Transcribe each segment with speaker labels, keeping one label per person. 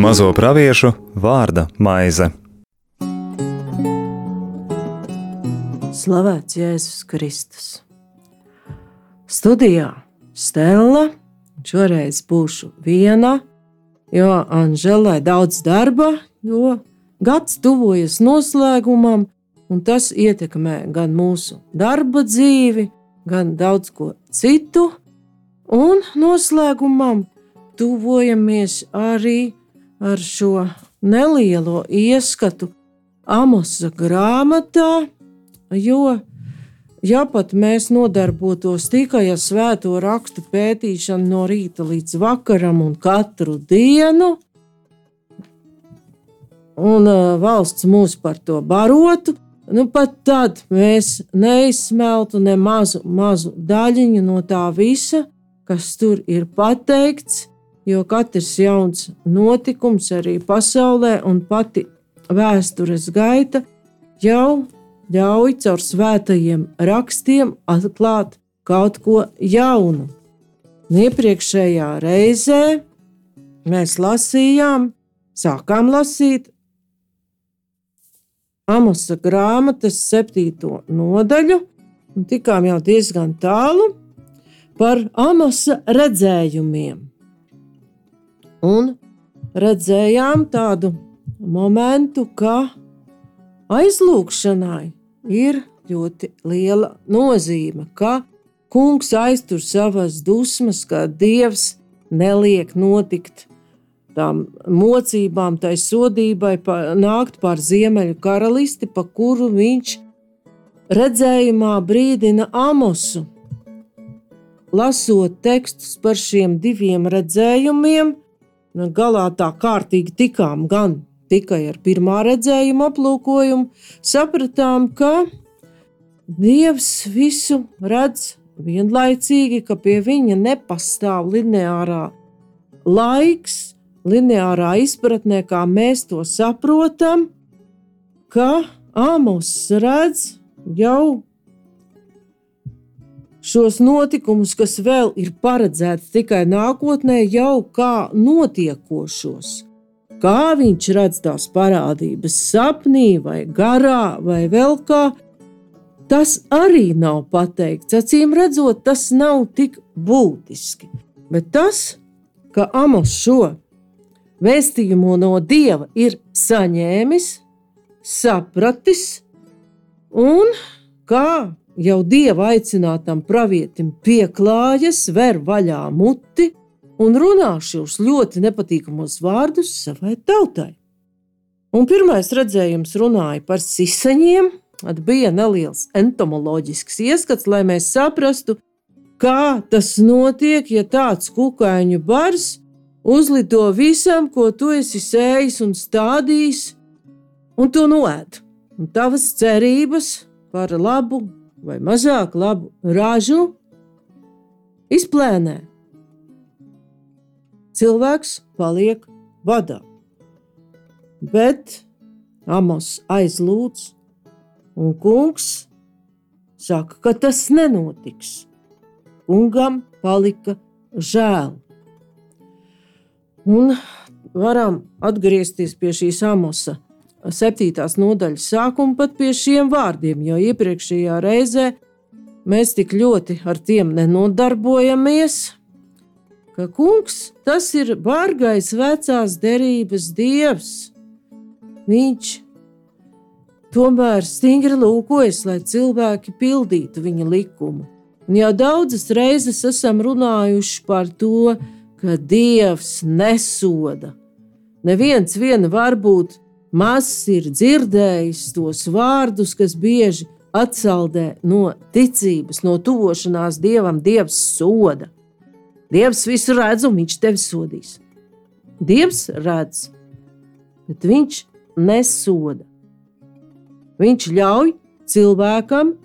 Speaker 1: Mazo praviešu vārda maize.
Speaker 2: Slavēts Jēzus Kristus. Studijā Stela. Šoreiz būšu viena, jo Anželai daudz darba, jo gads tuvojas noslēgumam, un tas ietekmē gan mūsu darba dzīvi, gan daudz ko citu. Un noslēgumam tuvojamies arī ar šo nelielo ieskatu Amosa grāmatā, jo, ja pat mēs nodarbotos tikai ar svēto rakstu pētīšanu no rīta līdz vakaram un katru dienu, un uh, valsts mūs par to barotu, nu pat tad mēs neizsmeltu ne mazu, mazu daļiņu no tā visa, kas tur ir pateikts, jo katrs jauns notikums arī pasaulē un pati vēstures gaita jau ļauj caur svētajiem rakstiem atklāt kaut ko jaunu. Un iepriekšējā reizē mēs lasījām, sākām lasīt Amosa grāmatas septīto nodaļu, un tikām jau diezgan tālu par Amosa redzējumiem. Un redzējām tādu momentu, ka aizlūgšanai ir ļoti liela nozīme, ka kungs aiztur savas dusmas, ka dievs neliek notikt tām mocībām, tai sodībai, pa, nākt pār ziemeļu karalisti, pa kuru viņš redzējumā brīdina Amosu. Lasot tekstus par šiem diviem redzējumiem, Nu, galā tā kārtīgi tikām gan tikai ar pirmā redzējuma aplūkojumu, sapratām, ka Dievs visu redz vienlaicīgi, ka pie viņa nepastāv lineārā laiks, lineārā izpratnē, kā mēs to saprotam, ka Amos redz jau šos notikumus, kas vēl ir paredzēti tikai nākotnē, jau kā notiekošos. Kā viņš redz tās parādības sapnī, vai garā, vai vēl kā, tas arī nav pateikts. Acīm redzot, tas nav tik būtiski. Bet tas, ka Amos šo vēstījumu no dieva ir saņēmis, sapratis, un kā jau dieva aicinātam pravietim pieklājas, ver vaļā muti un runā šos ļoti nepatīkamos vārdus savai tautai. Un pirmais redzējums runāja par sisaņiem, bija neliels entomoloģisks ieskats, lai mēs saprastu, kā tas notiek, ja tāds kukaiņu bars uzlido visam, ko tu esi sējis un stādījis, un to noēd. Un tavas cerības par labu vai mazāk labu ražu izplēnē. Cilvēks paliek badā. Bet Amos aizlūdz, un kungs saka, ka tas nenotiks. Kungam palika žēl. Un varam atgriezties pie šīs Amosa septītās nodaļas sākuma pat pie šiem vārdiem, jo iepriekšējā reizē mēs tik ļoti ar tiem nenodarbojamies, ka kungs tas ir bargais vecās derības dievs. Viņš tomēr stingri lūkojas, lai cilvēki pildītu viņa likumu. Un jau daudzas reizes esam runājuši par to, ka Dievs nesoda. Neviens vien var būt Mazs ir dzirdējis tos vārdus, kas bieži atsaldē no ticības, no tuvošanās dievam. Dievs soda. Dievs visu redz, un viņš tevi sodīs. Dievs redz, bet viņš nesoda. Viņš ļauj cilvēkam,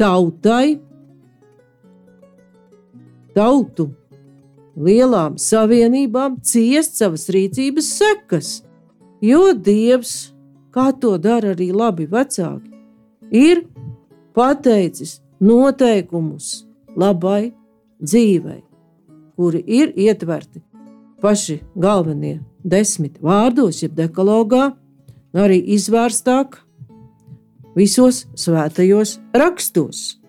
Speaker 2: tautai, tautu lielām savienībām ciest savas rīcības sekas. Jo Dievs, kā to dara arī labi vecāki, ir pateicis, noteikumus labai dzīvei, kuri ir ietverti paši galvenie desmit vārdos, jeb dekalogā, arī izvērstāk visos svētajos rakstos,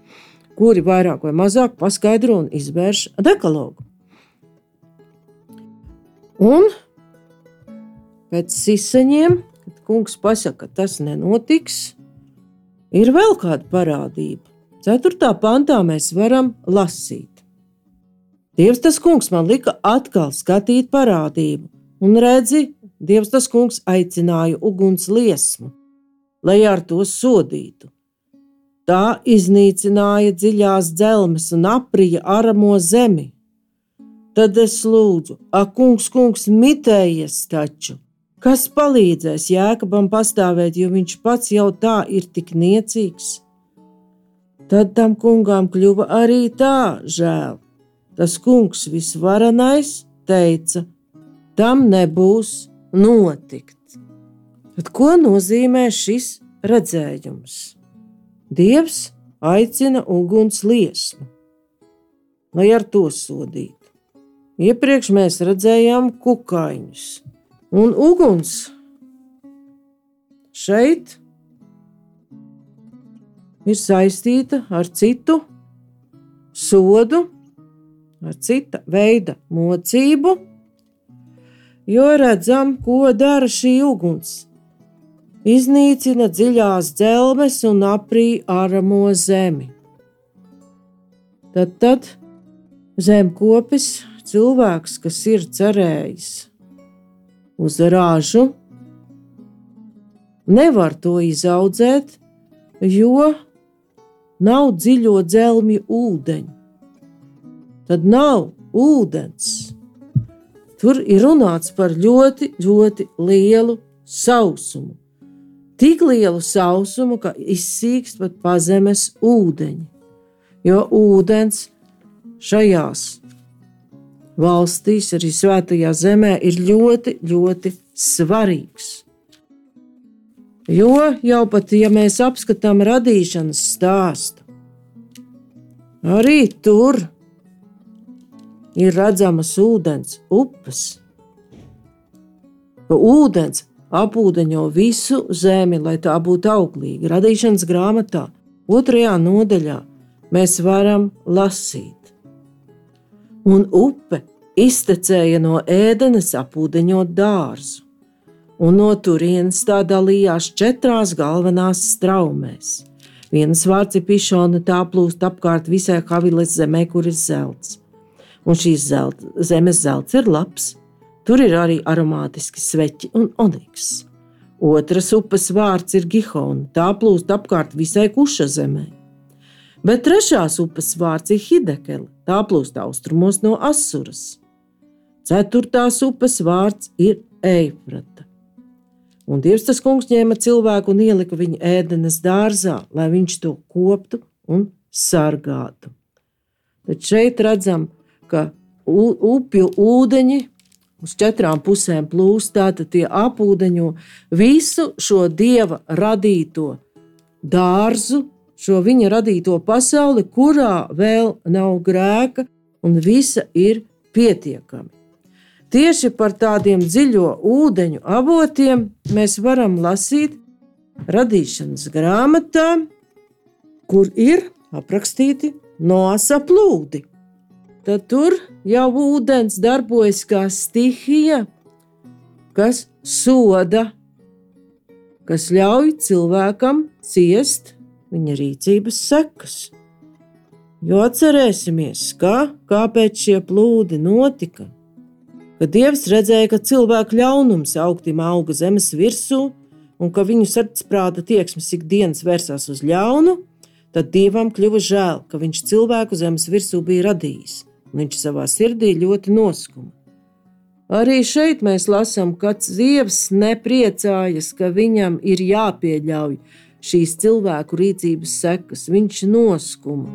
Speaker 2: kuri vairāk vai mazāk paskaidro un izvērš dekalogu. Un pēc sisaņiem, kad kungs pasaka, ka tas nenotiks, ir vēl kāda parādība. Ceturtā pantā mēs varam lasīt. Dievs tas kungs man lika atkal skatīt parādību, un redzi, Dievs tas kungs aicināja uguns liesmu, lai ar to sodītu. Tā iznīcināja dziļās dzelmes un aprija aramo zemi. Tad es lūdzu, ak, kungs, kungs, mitējies taču! Kas palīdzēs jēkabam pastāvēt, jo viņš pats jau tā ir tik niecīgs? Tad tam kungām kļuva arī tā žēl. Tas kungs visvarenais teica, tam nebūs notikt. Tad ko nozīmē šis redzējums? Dievs aicina uguns liesmu, lai ar to sodītu. Iepriekš mēs redzējām kukaiņus, un uguns šeit ir saistīta ar citu sodu, ar cita veida mocību jo redzam, ko dara šī uguns. Iznīcina dziļās dzelmes un aprī āramo zemi. Tad, tad zemkopis, cilvēks, kas ir cerējis uz rāžu, nevar to izaudzēt, jo nav dziļo dzelmju ūdeņu. Tad nav ūdens. Tur ir runāts par ļoti, ļoti lielu sausumu. Tik lielu sausumu, ka izsīkst pat pazemes ūdeņi. Jo ūdens šajās valstīs, arī svētajā zemē, ir ļoti, ļoti svarīgs. Jo jau pat, ja mēs apskatām radīšanas stāstu, arī tur ir redzamas ūdens upes. Ūdens apūdeņo visu zemi, lai tā būtu auglīga. Radīšanas grāmatā, otrajā nodaļā, mēs varam lasīt. Un upe iztecēja no ēdenes apūdeņot dārzu, un no turienes tā dalījās četrās galvenās straumēs. Viens vārds ir pišona, tā plūst apkārt visai Haviles zemē, kur ir zelts un šīs zelta, zemes zelts ir labs. Tur ir arī aromātiski sveķi un oniks. Otras upes vārds ir Gihona, tā plūst apkārt visai kuša zemē. Bet trešās upes vārds ir Hidekele, tā plūst austrumos no Asuras. Ceturtās upes vārds ir Eifrata. Un Dievs tas kungs ņēma cilvēku un ielika viņu ēdenes dārzā, lai viņš to koptu un sargātu. Tad šeit redzam, ka upju ūdeņi uz četrām pusēm plūst, tātad tie apūdeņo visu šo dieva radīto dārzu, šo viņa radīto pasauli, kurā vēl nav grēka un visa ir pietiekami. Tieši par tādiem dziļo ūdeņu avotiem mēs varam lasīt radīšanas grāmatā, kur ir aprakstīti noasa plūdi tad tur jau ūdens darbojas kā stihija, kas soda, kas ļauj cilvēkam ciest viņa rīcības sekas. Jo atcerēsimies, ka, kāpēc šie plūdi notika. Kad Dievs redzēja, ka cilvēku ļaunums augtim auga zemes virsū, un ka viņu sirdsprāta tieksmes ikdienas vērsās uz ļaunu, tad Dievam kļuva žēl, ka viņš cilvēku zemes virsū bija radījis Viņš savā sirdī ļoti noskuma. Arī šeit mēs lasām, ka Dievs nepriecājas, ka viņam ir jāpieļauj šīs cilvēku rīcības sekas. Viņš noskuma.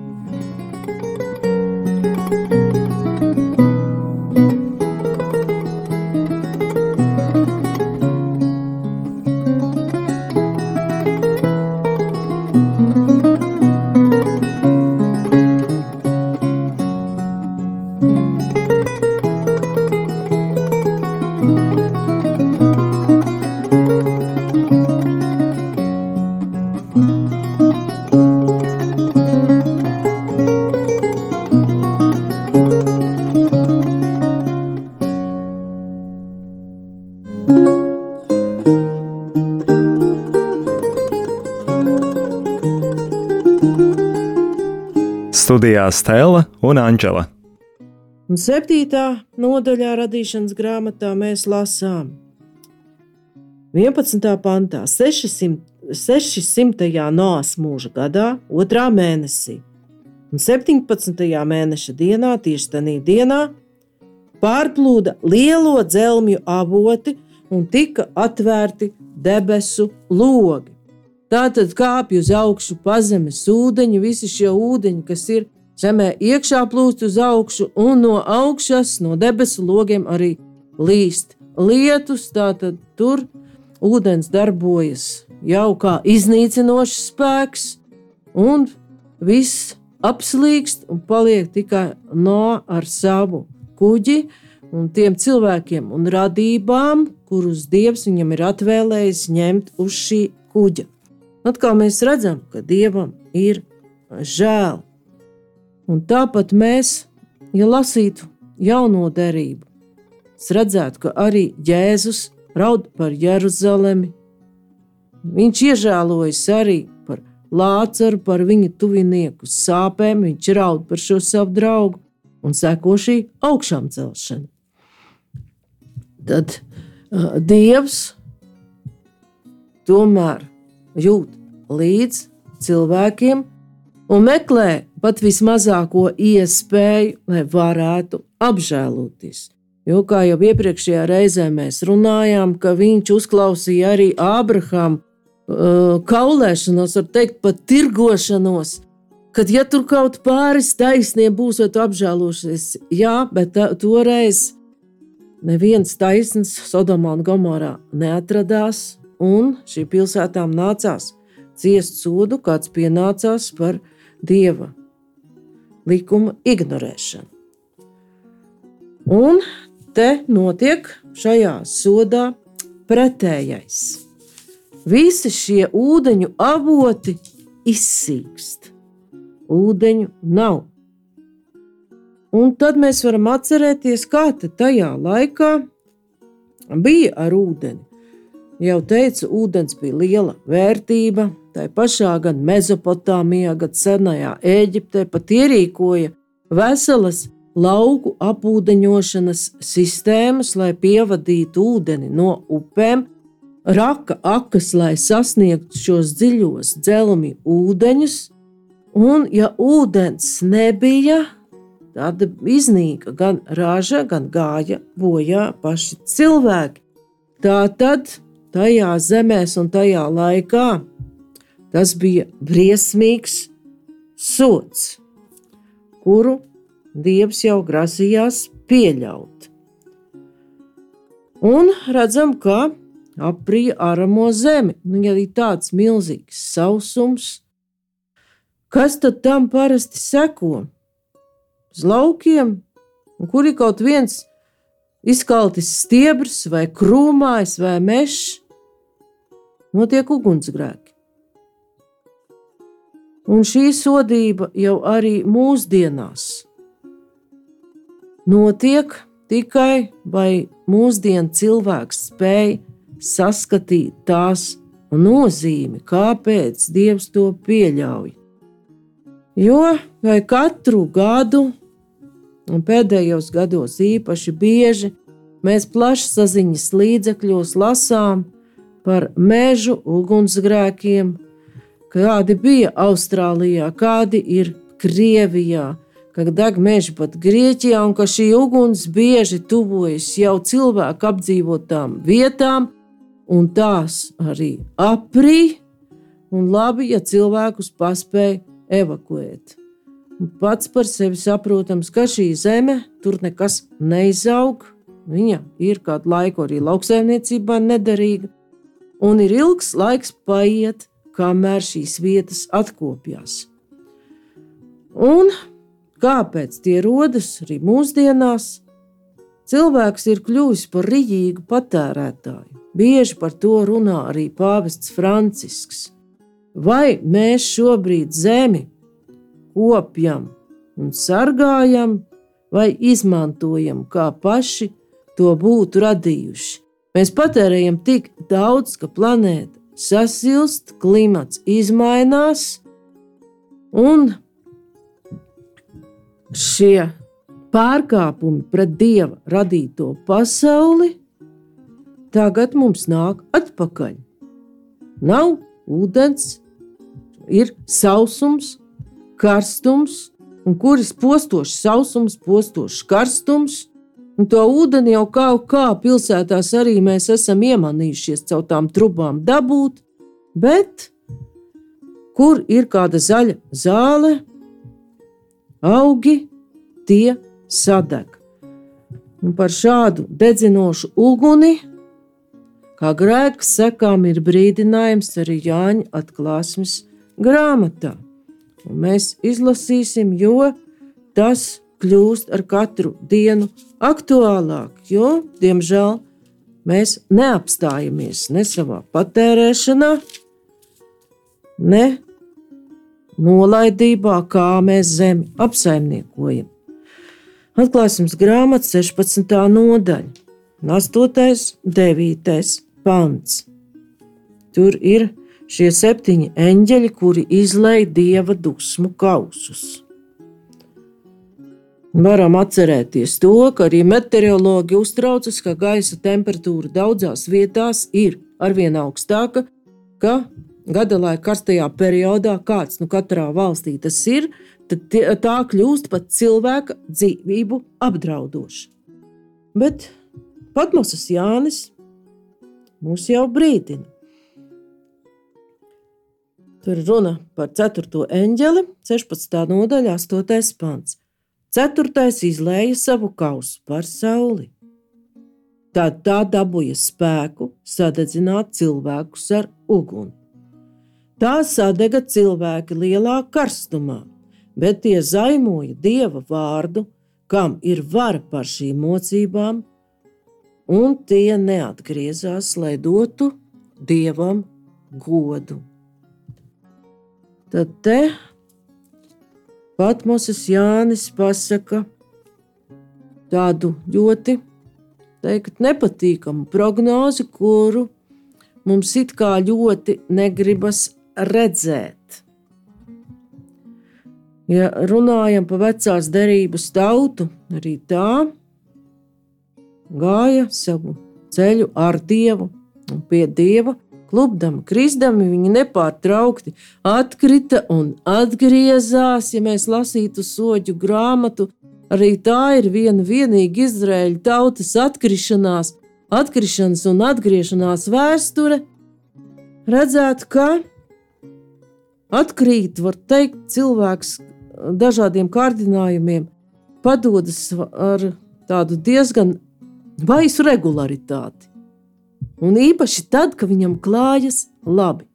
Speaker 1: Studijā Stela un Anģela.
Speaker 2: Un septītā nodaļā radīšanas grāmatā mēs lasām 11. pantā, 600, 600. nāves mūža gadā, 2. mēnesī un 17. mēneša dienā, tieši tajā dienā, pārplūda lielo dzelzmu avoti un tika atvērti debesu logi. Tātad kāpj uz augšu pazemes ūdeņi, visi šie ūdeņi, kas ir zemē iekšā plūst uz augšu, un no augšas, no debesu logiem arī līst lietus. Tātad tur ūdens darbojas jau kā iznīcinošs spēks, un viss apslīkst un paliek tikai no ar savu kuģi un tiem cilvēkiem un radībām, kurus Dievs viņam ir atvēlējis ņemt uz šī kuģa. Atkal mēs redzam, ka Dievam ir žēl. Un tāpat mēs, ja lasītu jauno derību, redzētu, ka arī Jēzus raud par Jeruzalemi. Viņš iežēlojas arī par Lācaru, par viņa tuvinieku sāpēm, viņš raud par šo savu draugu un seko šī augšām celšana. Tad uh, Dievs tomēr jūt līdz cilvēkiem un meklē pat vismazāko iespēju, lai varētu apžēloties. Jo, kā jau iepriekšējā reizē mēs runājām, ka viņš uzklausīja arī Ābrahāmu uh, kaulēšanos, var teikt, pat tirgošanos, kad ja tur kaut pāris taisniem būs, vai tu apžēlošies, jā, bet tā, toreiz neviens taisns Sodomā un Gomorā neatradās, un šī pilsētām nācās ciest sodu, kāds pienācās par dieva likuma ignorēšanu. Un te notiek šajā sodā pretējais. Visi šie ūdeņu avoti izsīkst. Ūdeņu nav. Un tad mēs varam atcerēties, kā tajā laikā bija ar ūdeni. Jau teicu, ūdens bija liela vērtība. Tā pašā gan Mesopotāmijā, gan senajā Eģiptē pat ierīkoja veselas lauku apūdeņošanas sistēmas, lai pievadītu ūdeni no upēm, raka akas, lai sasniegtu šos dziļos dzelmi ūdeņus, un ja ūdens nebija, tad iznīka gan raža, gan gāja bojā paši cilvēki. Tā tad tajā zemēs un tajā laikā tas bija briesmīgs sots, kuru Dievs jau grasījās pieļaut. Un redzam, ka aprija aramo zemi. Nu, ja ir tāds milzīgs sausums, kas tad tam parasti seko? Uz laukiem, kur ir kaut viens izkaltis stiebrs, vai krūmājs, vai mežs, notiek ugunsgrēki. Un šī sodība jau arī mūsdienās notiek tikai vai mūsdienu cilvēks spēj saskatīt tās nozīmi, kāpēc Dievs to pieļauj. Jo vai katru gadu, un pēdējos gados īpaši bieži, mēs plašsaziņas līdzekļos lasām par mežu ugunsgrēkiem, kādi bija Austrālijā, kādi ir Krievijā, ka deg meži pat Grieķijā un ka šī uguns bieži tuvojas jau cilvēku apdzīvotām vietām, un tās arī aprī. Un labi, ja cilvēkus paspēja evakuēt. Un pats par sevi saprotams, ka šī zeme tur nekas neizaug. Viņa ir kādu laiku arī lauksaimniecībā nederīga, un ir ilgs laiks paiet, kamēr šīs vietas atkopjas. Un kāpēc tie rodas arī mūsdienās? Cilvēks ir kļuvis par rīīgu patērētāju. Bieži par to runā arī pāvests Francisks. Vai mēs šobrīd zemi kopjam un sargājam, vai izmantojam, kā paši to būtu radījuši? Mēs patērējam tik daudz, ka planēta sasilst, klimats mainās, un šie pārkāpumi pret dieva radīto pasauli tagad mums nāk atpakaļ. Nav ūdens, ir sausums, karstums, un kuras postošs sausums, postošs karstums. Un to ūdeni jau kā, kā pilsētās arī mēs esam iemanījušies caur tām trubām dabūt, bet kur ir kāda zaļa zāle, augi, tie sadeg. Un par šādu dedzinošu uguni, kā grēka sekām, ir brīdinājums arī Jāņa atklāsmes grāmatā. Un mēs izlasīsim, jo tas kļūst ar katru dienu aktuālāk, jo, diemžēl, mēs neapstājamies ne savā patērēšanā, ne nolaidībā, kā mēs zemi apsaimniekojam. Atklāsmes grāmatas 16. nodaļa, 8. un 9. pants. Tur ir šie septiņi eņģeļi, kuri izlaiž dieva dusmu kausus. Varam atcerēties to, ka arī meteorologi uztraucas, ka gaisa temperatūra daudzās vietās ir arvien augstāka, ka gada laika karstajā periodā, kāds nu katrā valstī tas ir, tad tā kļūst pat cilvēka dzīvību apdraudoša. Bet Patmosas Jānis mūs jau brīdina. Tur runa par 4. eņģeli, 16. nodaļā, 8. pants. 4. izlēja savu kausu par sauli. Tad tā dabūja spēku sadedzināt cilvēkus ar uguni. Tā sadega cilvēki lielā karstumā, bet tie zaimoja dieva vārdu, kam ir vara par šīm mocībām, un tie neatgriezās, lai dotu dievam godu. Tad te Patmosas Jānis pasaka tādu ļoti teikt, nepatīkamu prognozi, kuru mums it kā ļoti negribas redzēt. Ja runājam par vecās derības tautu, arī tā gāja savu ceļu ar dievu un pie dieva. Klubdami, krisdami, viņi nepārtraukti atkrita un atgriezās. Ja mēs lasītu soļu grāmatu, arī tā ir viena vienīga Izraēļa tautas atkrišanās, atkrišanas un atgriešanās vēsture. Redzētu, ka atkrīt, var teikt, cilvēks dažādiem kārdinājumiem padodas ar tādu diezgan baisu regularitāti. Un īpaši tad, kad viņam klājas labi.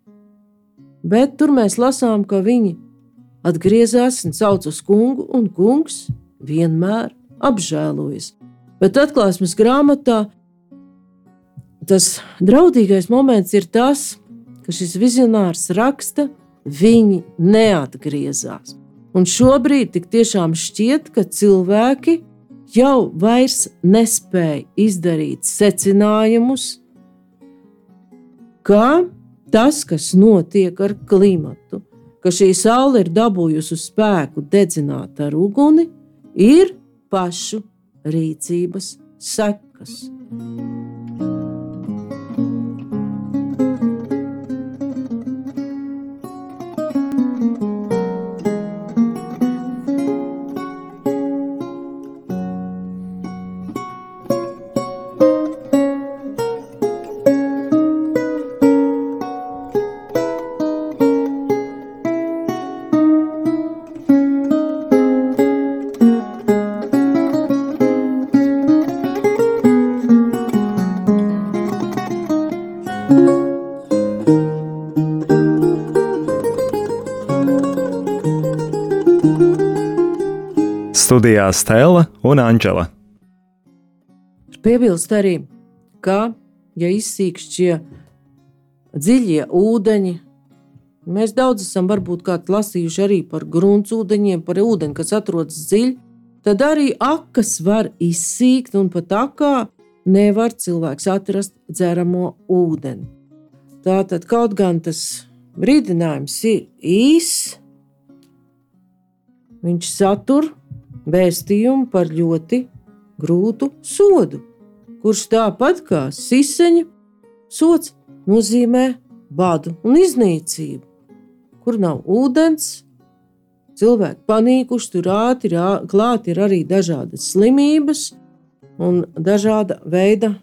Speaker 2: Bet tur mēs lasām, ka viņi atgriezās un sauc uz kungu, un kungs vienmēr apžēlojas. Bet atklāsmes grāmatā tas draudīgais moments ir tas, ka šis vizionārs raksta, viņi neatgriezās. Un šobrīd tik tiešām šķiet, ka cilvēki jau vairs nespēja izdarīt secinājumus, ka tas, kas notiek ar klimatu, ka šī saule ir dabūjusi spēku dedzināt ar uguni, ir pašu rīcības sekas.
Speaker 1: Studijā Stela un Anģela.
Speaker 2: Piebilst arī, ka, ja izsīkst šie dziļie ūdeņi, mēs daudz esam varbūt kāds lasījuši arī par gruntsūdeņiem, par ūdeni, kas atrodas dziļi, tad arī akas var izsīkt un pat akā nevar cilvēks atrast dzeramo ūdeni. Tātad kaut gan tas brīdinājums ir īss, viņš satur vēstījumu par ļoti grūtu sodu, kurš tāpat kā siseņa sots nozīmē badu un iznīcību, kur nav ūdens. Cilvēki panīkuši, tur ātri klāt ir arī dažādas slimības un dažāda veida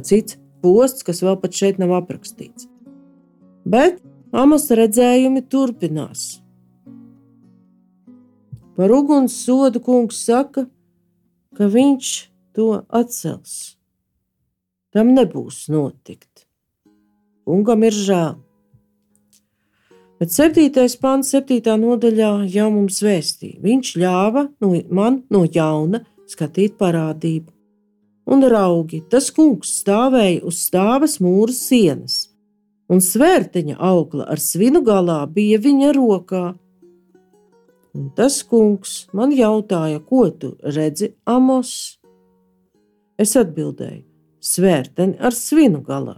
Speaker 2: cits posts, kas vēl pat šeit nav aprakstīts. Bet Amas redzējumi turpinās. Par uguns sodu kungs saka, ka viņš to atcels. Tam nebūs notikt. Kungam ir žēl. Bet 7. pāns, 7. nodaļā jau mums vēstīja. Viņš ļāva no, man no jauna skatīt parādību. Un raugi, tas kungs stāvēja uz stāvas mūra sienas, un svērteņa augla ar svinu galā bija viņa rokā Un tas kungs man jautāja, ko tu redzi, Amos? Es atbildēju, svērteni ar svinu galā.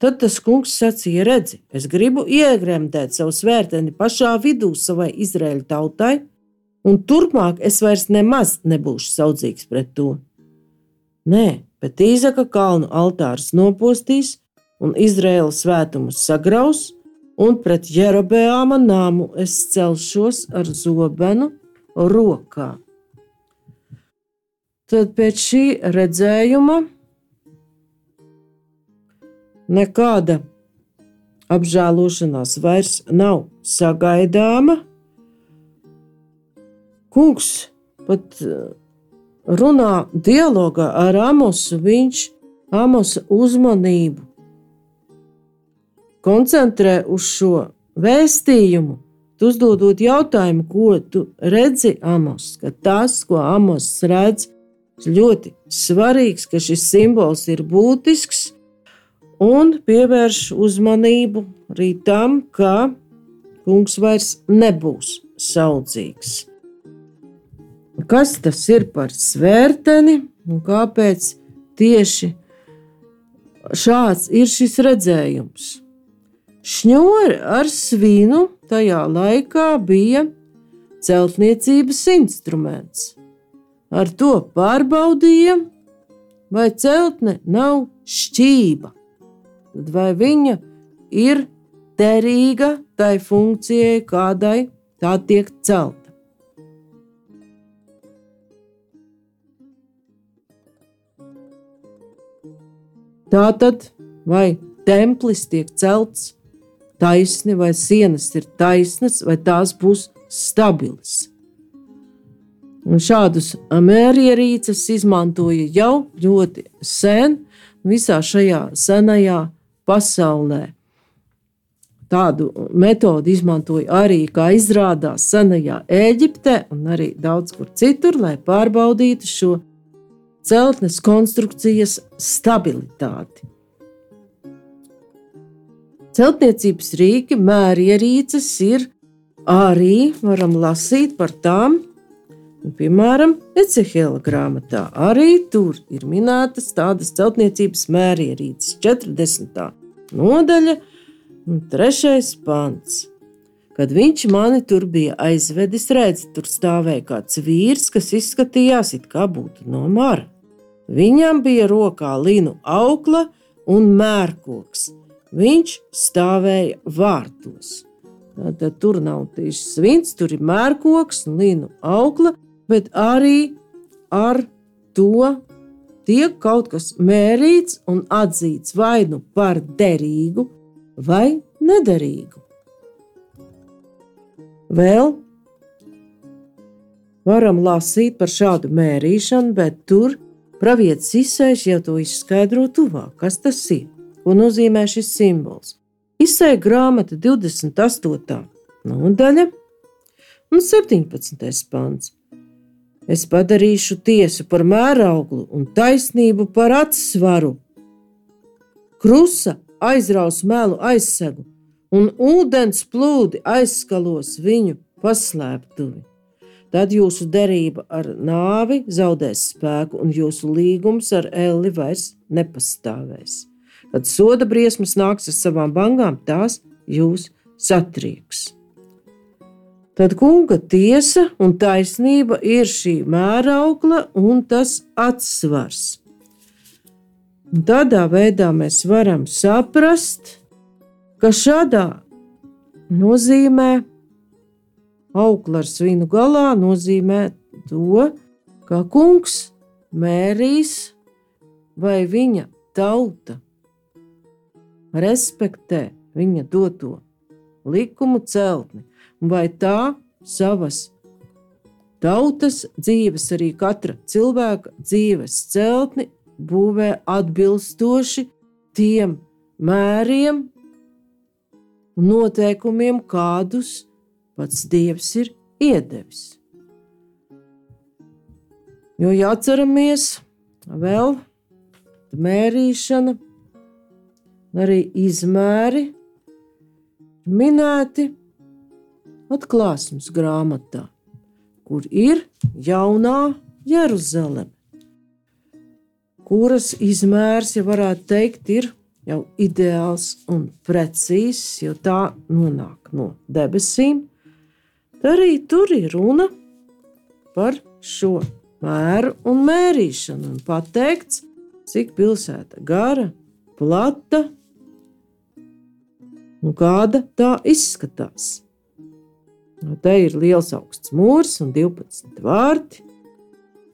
Speaker 2: Tad tas kungs sacīja, redzi, es gribu iegremdēt savu svērteni pašā vidū savai Izraēļa tautai, un turpmāk es vairs nemaz nebūšu saudzīgs pret to. Nē, bet īzaka kalnu altārs nopostīs un Izraēlas svētumus sagraus, un pret Jerobeāma nāmu es celšos ar zobenu rokā. Tad pēc šī redzējuma nekāda apžēlošanās vairs nav sagaidāma. Kungs pat uh, runā dialogā ar Amosu, viņš Amosa uzmanību koncentrē uz šo vēstījumu, tu uzdodot jautājumu, ko tu redzi Amos, ka tas, ko Amos redz, ir ļoti svarīgs, ka šis simbols ir būtisks un pievērš uzmanību arī tam, ka kungs vairs nebūs saudzīgs. Kas tas ir par svērteni un kāpēc tieši šāds ir šis redzējums? Šņori ar svinu tajā laikā bija celtniecības instruments. Ar to pārbaudīja, vai celtne nav šķība, tad vai viņa ir derīga tai funkcijai, kādai tā tiek celta. Tātad, vai templis tiek celts taisni, vai sienas ir taisnas, vai tās būs stabilas. Un šādus mērierīces izmantoja jau ļoti sen, visā šajā senajā pasaulē. Tādu metodi izmantoja arī, kā izrādās, senajā Eģiptē un arī daudz kur citur, lai pārbaudītu šo celtnes konstrukcijas stabilitāti. Celtniecības rīki, mērierīces ir arī varam lasīt par tām. Piemēram, Ecehela grāmatā arī tur ir minētas tādas celtniecības mērierīces, 40. nodaļa un 3. pants. Kad viņš mani tur bija aizvedis, redzēt, tur stāvēja kāds vīrs, kas izskatījās it kā būtu no mara. Viņam bija rokā linu aukla un mērkoks viņš stāvēja vārtos. Tad tur nav tieši svins, tur ir mērkoks, līnu aukla, bet arī ar to tiek kaut kas mērīts un atzīts vai nu par derīgu, vai nederīgu. Vēl varam lasīt par šādu mērīšanu, bet tur pravietis izsēž jau to izskaidro tuvāk, kas tas ir ko nozīmē šis simbols. Izsēja grāmata 28. nodaļa un 17. pants. Es padarīšu tiesu par mērauglu un taisnību par atsvaru. Krusa aizraus melu aizsegu, un ūdens plūdi aizskalos viņu paslēptuvi. Tad jūsu derība ar nāvi zaudēs spēku, un jūsu līgums ar elli vairs nepastāvēs. Kad soda briesmas nāks ar savām bangām, tās jūs satrieks. Tad kunga tiesa un taisnība ir šī mēraukla un tas atsvars. Un tādā veidā mēs varam saprast, ka šādā nozīmē aukla ar svinu galā nozīmē to, ka kungs mērīs vai viņa tauta respektē viņa doto likumu celtni vai tā savas tautas dzīves, arī katra cilvēka dzīves celtni būvē atbilstoši tiem mēriem un noteikumiem, kādus pats Dievs ir iedevis. Jo jāatceramies vēl mērīšana, arī izmēri minēti atklāsmes grāmatā, kur ir jaunā Jeruzaleme, kuras izmērs, ja varētu teikt, ir jau ideāls un precīzs, jo tā nonāk no debesīm. Tad arī tur ir runa par šo mēru un mērīšanu, un pateikts, cik pilsēta gara, plata un kāda tā izskatās. No te ir liels augsts mūrs un 12 vārti.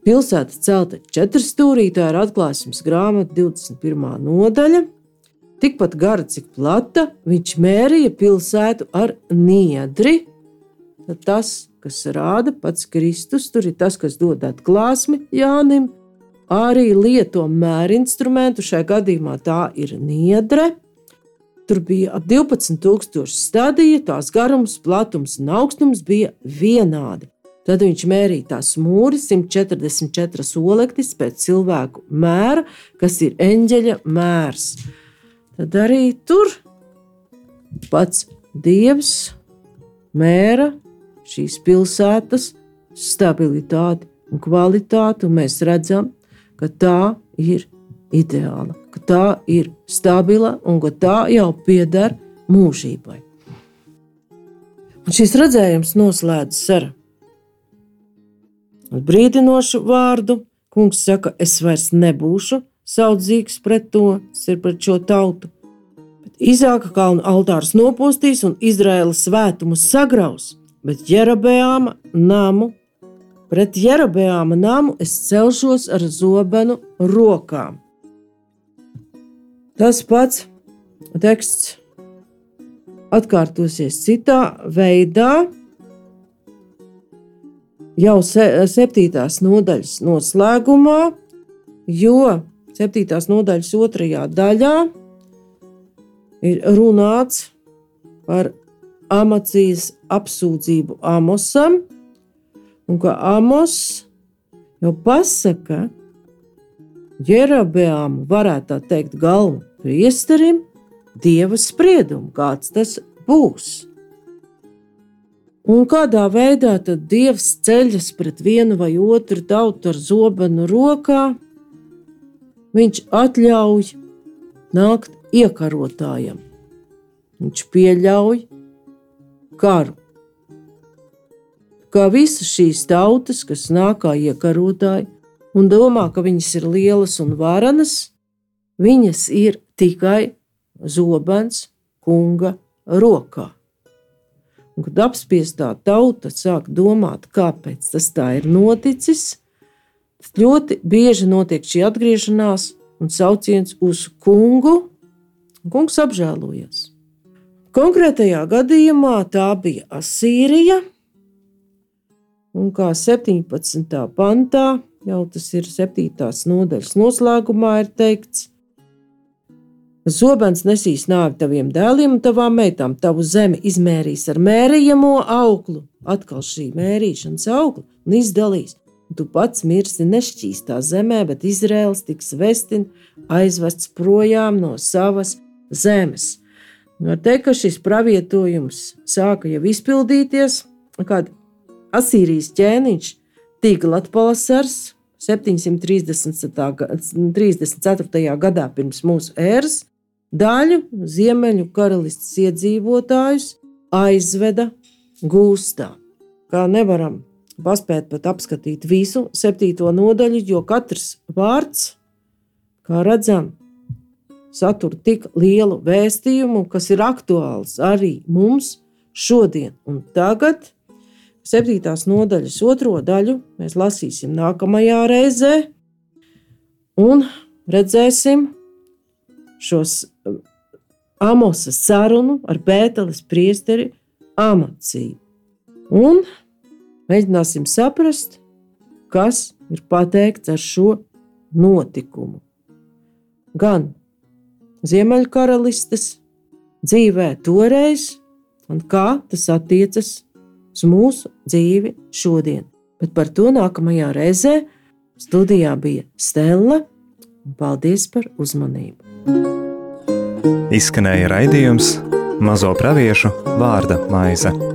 Speaker 2: Pilsēta celta četrstūrī, tā ir atklāsmes grāmata 21. nodaļa. Tikpat gara, cik plata, viņš mērīja pilsētu ar niedri. Tad tas, kas rāda pats Kristus, tur ir tas, kas dod atklāsmi Jānim, arī lieto mērinstrumentu. Šajā gadījumā tā ir niedre. Tur bija ap 12,000 stadija, tās garums, platums un augstums bija vienādi. Tad viņš mērīja tās mūris, 144 olektis pēc cilvēku mēra, kas ir eņģeļa mērs. Tad arī tur pats dievs mēra šīs pilsētas stabilitāti un kvalitāti, un mēs redzam, ka tā ir ideāla, ka tā ir stabila un ka tā jau pieder mūžībai. Un šis redzējums noslēdzas ar brīdinošu vārdu. Kungs saka, es vairs nebūšu saudzīgs pret to, tas ir pret šo tautu. Bet Izāka kalnu altārs nopostīs un Izraēlas svētumus sagraus, bet Jerabeāma namu Pret Jerabeāma namu es celšos ar zobenu rokām. Tas pats teksts atkārtosies citā veidā. Jau se, septītās nodaļas noslēgumā, jo septītās nodaļas otrajā daļā ir runāts par Amacijas apsūdzību Amosam, un ka Amos jau pasaka, Jerabeām varētu tā teikt galvu priesterim, dieva spriedumu, kāds tas būs. Un kādā veidā tad dievs ceļas pret vienu vai otru tautu ar zobenu rokā, viņš atļauj nākt iekarotājam. Viņš pieļauj karu kā visas šīs tautas, kas nāk kā iekarotāji un domā, ka viņas ir lielas un varenas, viņas ir tikai zobens kunga rokā. Un, kad apspiestā tauta sāk domāt, kāpēc tas tā ir noticis, tad ļoti bieži notiek šī atgriešanās un sauciens uz kungu, un kungs apžēlojas. Konkrētajā gadījumā tā bija Asīrija, Un kā 17. pantā, jau tas ir 7. nodaļas noslēgumā, ir teikts, Zobens nesīs nāvi taviem dēliem un tavām meitām, tavu zemi izmērīs ar mērījamo auglu, atkal šī mērīšanas augla, un izdalīs. Tu pats mirsti nešķīstā zemē, bet Izraels tiks vestin, aizvests projām no savas zemes. Var teikt, ka šis pravietojums sāka jau izpildīties, kad Asīrijas ķēniņš Tīglatpalasars 734. gadā pirms mūsu ēras daļu ziemeļu karalistes iedzīvotājus aizveda gūstā. ka nevaram paspēt pat apskatīt visu septīto nodaļu, jo katrs vārds, kā redzam, satur tik lielu vēstījumu, kas ir aktuāls arī mums šodien un tagad. Septītās nodaļas otro daļu mēs lasīsim nākamajā reizē, un redzēsim šos um, Amosa sarunu ar Bēteles priesteri Amaciju. Un mēģināsim saprast, kas ir pateikts ar šo notikumu. Gan Ziemeļkaralistes dzīvē toreiz, un kā tas attiecas uz mūsu dzīvi šodien. Bet par to nākamajā reizē studijā bija Stela. Paldies par uzmanību!
Speaker 1: Izskanēja raidījums Mazo praviešu vārda maize.